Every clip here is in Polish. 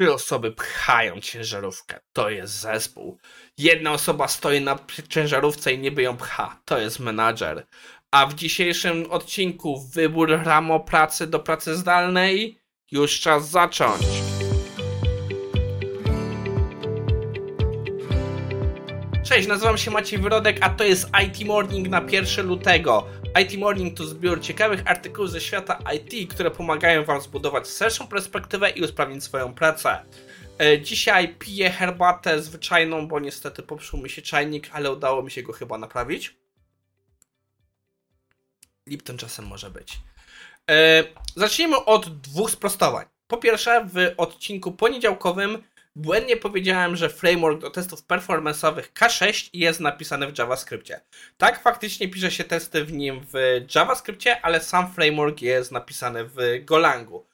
Trzy osoby pchają ciężarówkę. To jest zespół. Jedna osoba stoi na ciężarówce i niby ją pcha. To jest menadżer. A w dzisiejszym odcinku wybór ramo pracy do pracy zdalnej już czas zacząć. Cześć, nazywam się Maciej Wyrodek, a to jest IT Morning na 1 lutego. IT Morning to zbiór ciekawych artykułów ze świata IT, które pomagają Wam zbudować szerszą perspektywę i usprawnić swoją pracę. E, dzisiaj piję herbatę zwyczajną, bo niestety popsuł mi się czajnik, ale udało mi się go chyba naprawić. Lipton czasem może być. E, zacznijmy od dwóch sprostowań. Po pierwsze, w odcinku poniedziałkowym błędnie powiedziałem, że framework do testów performance'owych K6 jest napisany w JavaScriptie. Tak, faktycznie pisze się testy w nim w JavaScriptie, ale sam framework jest napisany w Golangu.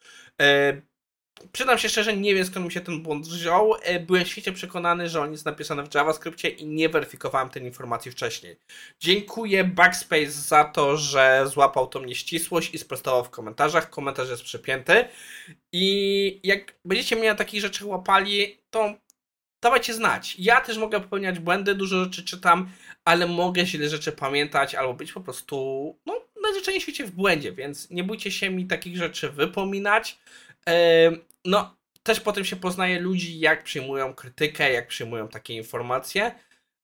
E, Przydam się szczerze, nie wiem skąd mi się ten błąd wziął. E, byłem świecie przekonany, że on jest napisany w JavaScriptie i nie weryfikowałem tej informacji wcześniej. Dziękuję Backspace za to, że złapał tą nieścisłość i sprostował w komentarzach. Komentarz jest przepięty. I jak będziecie mnie na takich rzeczy łapali, to dawajcie znać. Ja też mogę popełniać błędy, dużo rzeczy czytam, ale mogę źle rzeczy pamiętać albo być po prostu, no, na życzenie świecie w błędzie, więc nie bójcie się mi takich rzeczy wypominać no, też potem się poznaje ludzi, jak przyjmują krytykę, jak przyjmują takie informacje,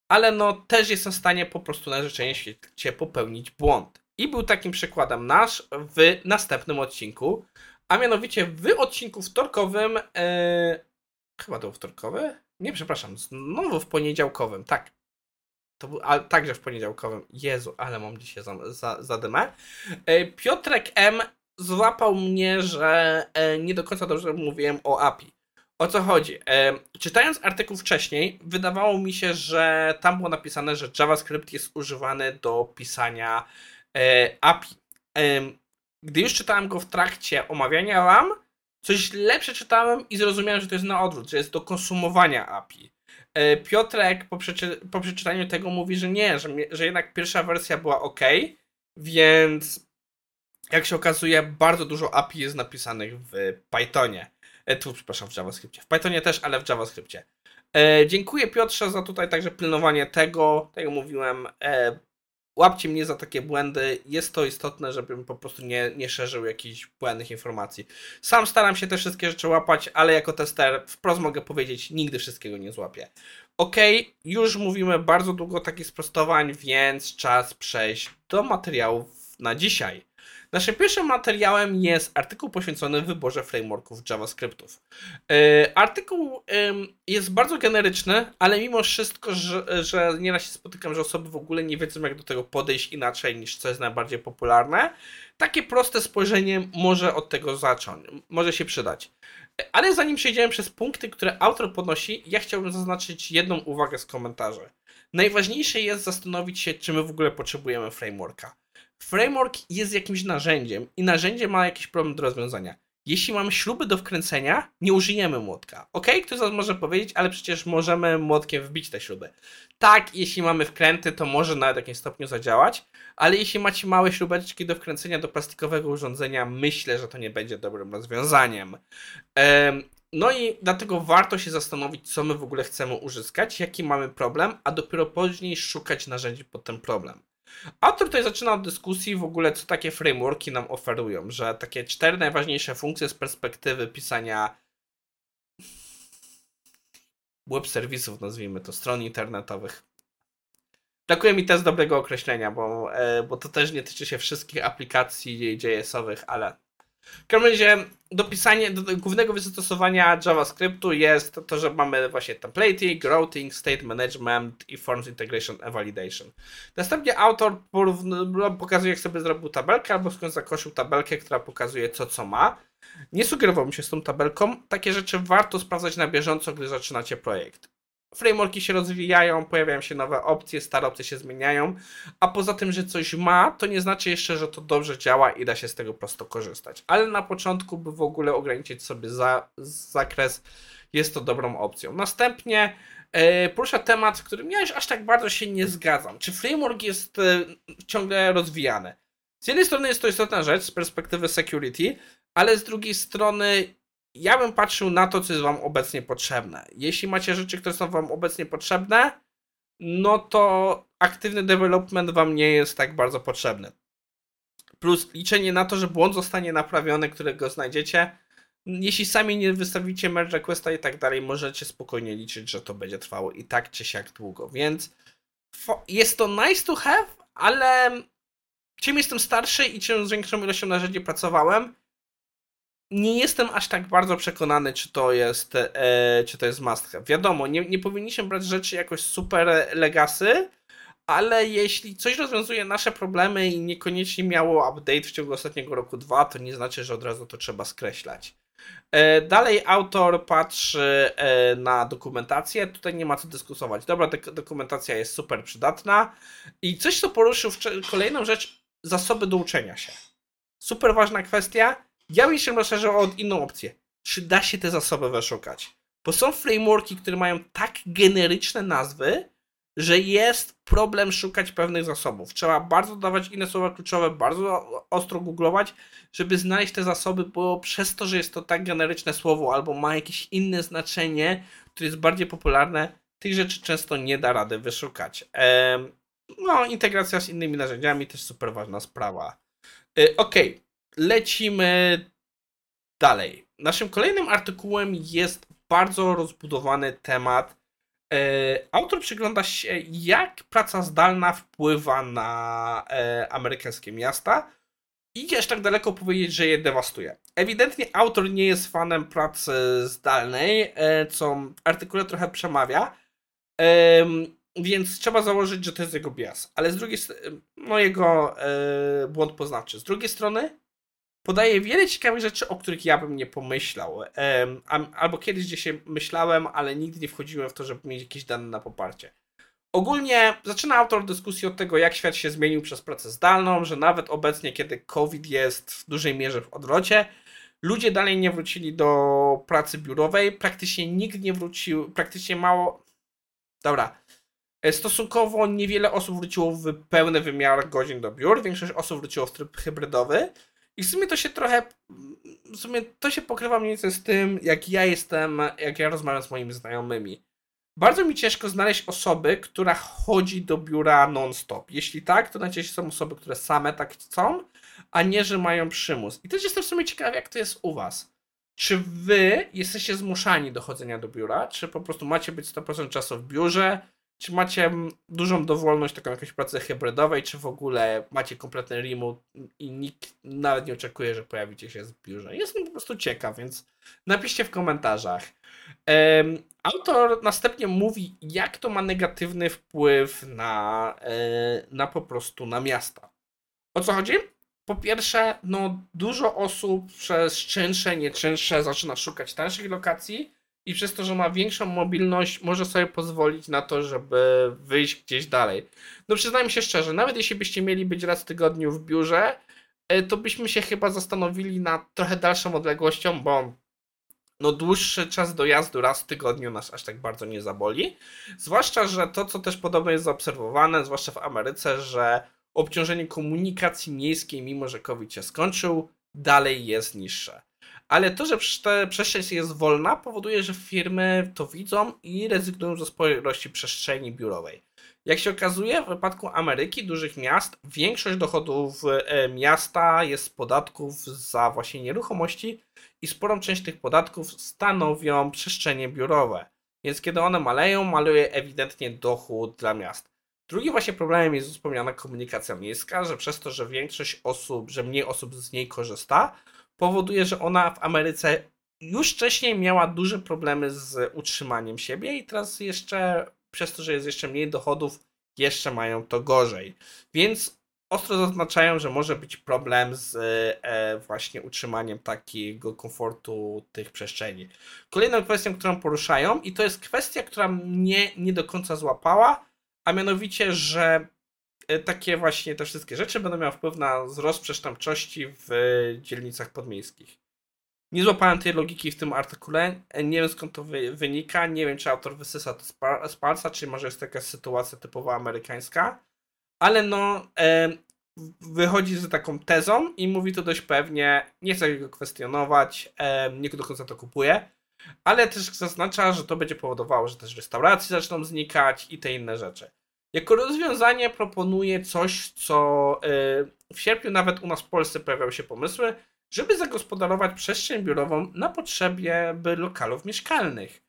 ale no też jestem w stanie po prostu na życzenie świecie popełnić błąd. I był takim przykładem nasz w następnym odcinku, a mianowicie w odcinku wtorkowym, e, chyba to był wtorkowy? Nie, przepraszam, znowu w poniedziałkowym, tak. To był, a, także w poniedziałkowym. Jezu, ale mam dzisiaj za, za, za. E, Piotrek M złapał mnie, że e, nie do końca dobrze mówiłem o API. O co chodzi? E, czytając artykuł wcześniej, wydawało mi się, że tam było napisane, że JavaScript jest używany do pisania e, API. Gdy już czytałem go w trakcie omawiania RAM, coś lepsze czytałem i zrozumiałem, że to jest na odwrót, że jest do konsumowania API. Piotrek po, przeczy po przeczytaniu tego mówi, że nie, że, że jednak pierwsza wersja była ok, więc jak się okazuje, bardzo dużo API jest napisanych w Pythonie. E, tu, przepraszam, w JavaScriptie. W Pythonie też, ale w JavaScriptie. E, dziękuję Piotrze za tutaj także pilnowanie tego. Tak jak mówiłem, e, łapcie mnie za takie błędy. Jest to istotne, żebym po prostu nie, nie szerzył jakichś błędnych informacji. Sam staram się te wszystkie rzeczy łapać, ale jako tester wprost mogę powiedzieć, nigdy wszystkiego nie złapię. Ok, już mówimy bardzo długo takich sprostowań, więc czas przejść do materiałów na dzisiaj. Naszym pierwszym materiałem jest artykuł poświęcony wyborze frameworków JavaScriptów. Yy, artykuł jest bardzo generyczny, ale mimo wszystko, że, że nieraz się spotykam, że osoby w ogóle nie wiedzą, jak do tego podejść inaczej niż co jest najbardziej popularne. Takie proste spojrzenie może od tego zacząć, może się przydać. Ale zanim przejdziemy przez punkty, które autor podnosi, ja chciałbym zaznaczyć jedną uwagę z komentarzy. Najważniejsze jest zastanowić się, czy my w ogóle potrzebujemy frameworka. Framework jest jakimś narzędziem i narzędzie ma jakiś problem do rozwiązania. Jeśli mamy śruby do wkręcenia, nie użyjemy młotka. Ok, ktoś z Was może powiedzieć, ale przecież możemy młotkiem wbić te śruby. Tak, jeśli mamy wkręty, to może nawet w jakimś stopniu zadziałać, ale jeśli macie małe śrubeczki do wkręcenia do plastikowego urządzenia, myślę, że to nie będzie dobrym rozwiązaniem. No i dlatego warto się zastanowić, co my w ogóle chcemy uzyskać, jaki mamy problem, a dopiero później szukać narzędzi pod ten problem. Autor tutaj zaczyna od dyskusji w ogóle, co takie frameworki nam oferują, że takie cztery najważniejsze funkcje z perspektywy pisania web serwisów, nazwijmy to, stron internetowych. Brakuje mi też dobrego określenia, bo, e, bo to też nie tyczy się wszystkich aplikacji JS-owych, ale w każdym razie dopisanie do głównego wystosowania JavaScriptu jest to, że mamy właśnie templating, routing, state management i forms integration and validation. Następnie autor pokazuje, jak sobie zrobił tabelkę, albo skąd zakosił tabelkę, która pokazuje co co ma. Nie sugerował mi się z tą tabelką. Takie rzeczy warto sprawdzać na bieżąco, gdy zaczynacie projekt frameworki się rozwijają, pojawiają się nowe opcje, stare opcje się zmieniają, a poza tym, że coś ma, to nie znaczy jeszcze, że to dobrze działa i da się z tego prosto korzystać. Ale na początku, by w ogóle ograniczyć sobie za, zakres, jest to dobrą opcją. Następnie e, porusza temat, w którym ja już aż tak bardzo się nie zgadzam. Czy framework jest e, ciągle rozwijany? Z jednej strony jest to istotna rzecz z perspektywy security, ale z drugiej strony ja bym patrzył na to, co jest Wam obecnie potrzebne. Jeśli macie rzeczy, które są Wam obecnie potrzebne, no to aktywny development Wam nie jest tak bardzo potrzebny. Plus liczenie na to, że błąd zostanie naprawiony, którego znajdziecie. Jeśli sami nie wystawicie merge requesta i tak dalej, możecie spokojnie liczyć, że to będzie trwało i tak czy siak długo. Więc jest to nice to have, ale czym jestem starszy i czym z większą ilością narzędzi pracowałem, nie jestem aż tak bardzo przekonany, czy to jest, e, czy to jest must have. Wiadomo, nie, nie powinniśmy brać rzeczy jakoś super legacy, ale jeśli coś rozwiązuje nasze problemy i niekoniecznie miało update w ciągu ostatniego roku dwa, to nie znaczy, że od razu to trzeba skreślać. E, dalej autor patrzy e, na dokumentację. Tutaj nie ma co dyskutować. Dobra, dokumentacja jest super przydatna. I coś, co poruszył, kolejną rzecz, zasoby do uczenia się. Super ważna kwestia. Ja bym się rozszerzył od inną opcję. Czy da się te zasoby wyszukać? Bo są frameworki, które mają tak generyczne nazwy, że jest problem szukać pewnych zasobów. Trzeba bardzo dawać inne słowa kluczowe, bardzo ostro googlować, żeby znaleźć te zasoby, bo przez to, że jest to tak generyczne słowo albo ma jakieś inne znaczenie, które jest bardziej popularne, tych rzeczy często nie da rady wyszukać. No, integracja z innymi narzędziami też super ważna sprawa. E, ok, lecimy dalej. Naszym kolejnym artykułem jest bardzo rozbudowany temat E, autor przygląda się, jak praca zdalna wpływa na e, amerykańskie miasta. Idzie aż tak daleko powiedzieć, że je dewastuje. Ewidentnie autor nie jest fanem pracy zdalnej, e, co w artykule trochę przemawia, więc trzeba założyć, że to jest jego bias. Ale z drugiej strony, no jego błąd poznawczy. Z drugiej strony, podaje wiele ciekawych rzeczy, o których ja bym nie pomyślał. Albo kiedyś gdzieś się myślałem, ale nigdy nie wchodziłem w to, żeby mieć jakieś dane na poparcie. Ogólnie zaczyna autor dyskusji od tego, jak świat się zmienił przez pracę zdalną, że nawet obecnie, kiedy COVID jest w dużej mierze w odwrocie, ludzie dalej nie wrócili do pracy biurowej. Praktycznie nikt nie wrócił, praktycznie mało. Dobra. E, stosunkowo niewiele osób wróciło w pełny wymiar godzin do biur. Większość osób wróciło w tryb hybrydowy. I w sumie to się trochę, w sumie to się pokrywa mniej więcej z tym, jak ja jestem, jak ja rozmawiam z moimi znajomymi. Bardzo mi ciężko znaleźć osoby, która chodzi do biura non-stop. Jeśli tak, to najczęściej są osoby, które same tak chcą, a nie, że mają przymus. I też jestem w sumie ciekawy, jak to jest u was. Czy wy jesteście zmuszani do chodzenia do biura, czy po prostu macie być 100% czasu w biurze, czy macie dużą dowolność taką jakąś pracy hybrydowej, czy w ogóle macie kompletny remote i nikt nawet nie oczekuje, że pojawicie się w biurze? Jestem po prostu ciekaw, więc napiszcie w komentarzach. Um, autor następnie mówi, jak to ma negatywny wpływ na, e, na po prostu na miasta. O co chodzi? Po pierwsze, no dużo osób przez czynsze, nieczynsze zaczyna szukać tańszych lokacji, i przez to, że ma większą mobilność, może sobie pozwolić na to, żeby wyjść gdzieś dalej. No przyznajmy się szczerze, nawet jeśli byście mieli być raz w tygodniu w biurze, e, to byśmy się chyba zastanowili nad trochę dalszą odległością, bo no dłuższy czas dojazdu raz w tygodniu nas aż tak bardzo nie zaboli. Zwłaszcza, że to, co też podobno jest zaobserwowane, zwłaszcza w Ameryce, że obciążenie komunikacji miejskiej, mimo że COVID się skończył, dalej jest niższe ale to, że przestrzeń jest wolna, powoduje, że firmy to widzą i rezygnują ze sporości przestrzeni biurowej. Jak się okazuje, w wypadku Ameryki, dużych miast, większość dochodów e, miasta jest z podatków za właśnie nieruchomości i sporą część tych podatków stanowią przestrzenie biurowe. Więc kiedy one maleją, maluje ewidentnie dochód dla miast. Drugim właśnie problemem jest wspomniana komunikacja miejska, że przez to, że większość osób, że mniej osób z niej korzysta, powoduje, że ona w Ameryce już wcześniej miała duże problemy z utrzymaniem siebie i teraz jeszcze przez to, że jest jeszcze mniej dochodów, jeszcze mają to gorzej. Więc ostro zaznaczają, że może być problem z e, właśnie utrzymaniem takiego komfortu tych przestrzeni. Kolejną kwestią, którą poruszają, i to jest kwestia, która mnie nie do końca złapała, a mianowicie, że takie właśnie te wszystkie rzeczy będą miały wpływ na wzrost przestępczości w dzielnicach podmiejskich. Nie złapałem tej logiki w tym artykule. E, nie wiem skąd to wynika. Nie wiem, czy autor wysysa to z palca, czy może jest to jakaś sytuacja typowo amerykańska. Ale no, e, wychodzi z taką tezą i mówi to dość pewnie, nie chcę go kwestionować, e, nie do końca to kupuje, ale też zaznacza, że to będzie powodowało, że też restauracje zaczną znikać i te inne rzeczy. Jako rozwiązanie proponuje coś, co e, w sierpniu nawet u nas w Polsce pojawiały się pomysły, żeby zagospodarować przestrzeń biurową na potrzebie lokalów mieszkalnych.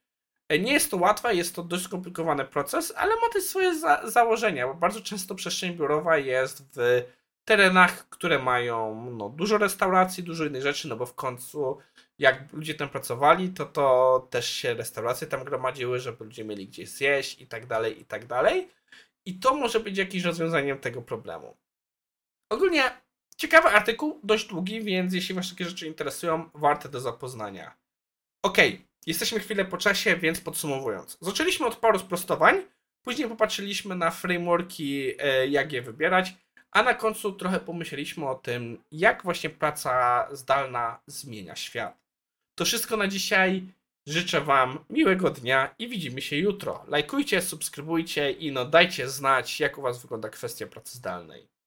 E, nie jest to łatwe, jest to dość skomplikowany proces, ale ma też swoje za założenia, bo bardzo często przestrzeń biurowa jest w terenach, które mają no, dużo restauracji, dużo innych rzeczy, no bo w końcu jak ludzie tam pracowali, to to też się restauracje tam gromadziły, żeby ludzie mieli gdzieś zjeść i tak dalej, i tak dalej. I to może być jakimś rozwiązaniem tego problemu. Ogólnie ciekawy artykuł, dość długi, więc jeśli Was takie rzeczy interesują, warte do zapoznania. Okay. jesteśmy chwilę po czasie, więc podsumowując. Zaczęliśmy od paru sprostowań, później popatrzyliśmy na frameworki, e, jak je wybierać, a na końcu trochę pomyśleliśmy o tym, jak właśnie praca zdalna zmienia świat. To wszystko na dzisiaj. Życzę Wam miłego dnia i widzimy się jutro. Lajkujcie, subskrybujcie i no dajcie znać, jak u Was wygląda kwestia pracy zdalnej.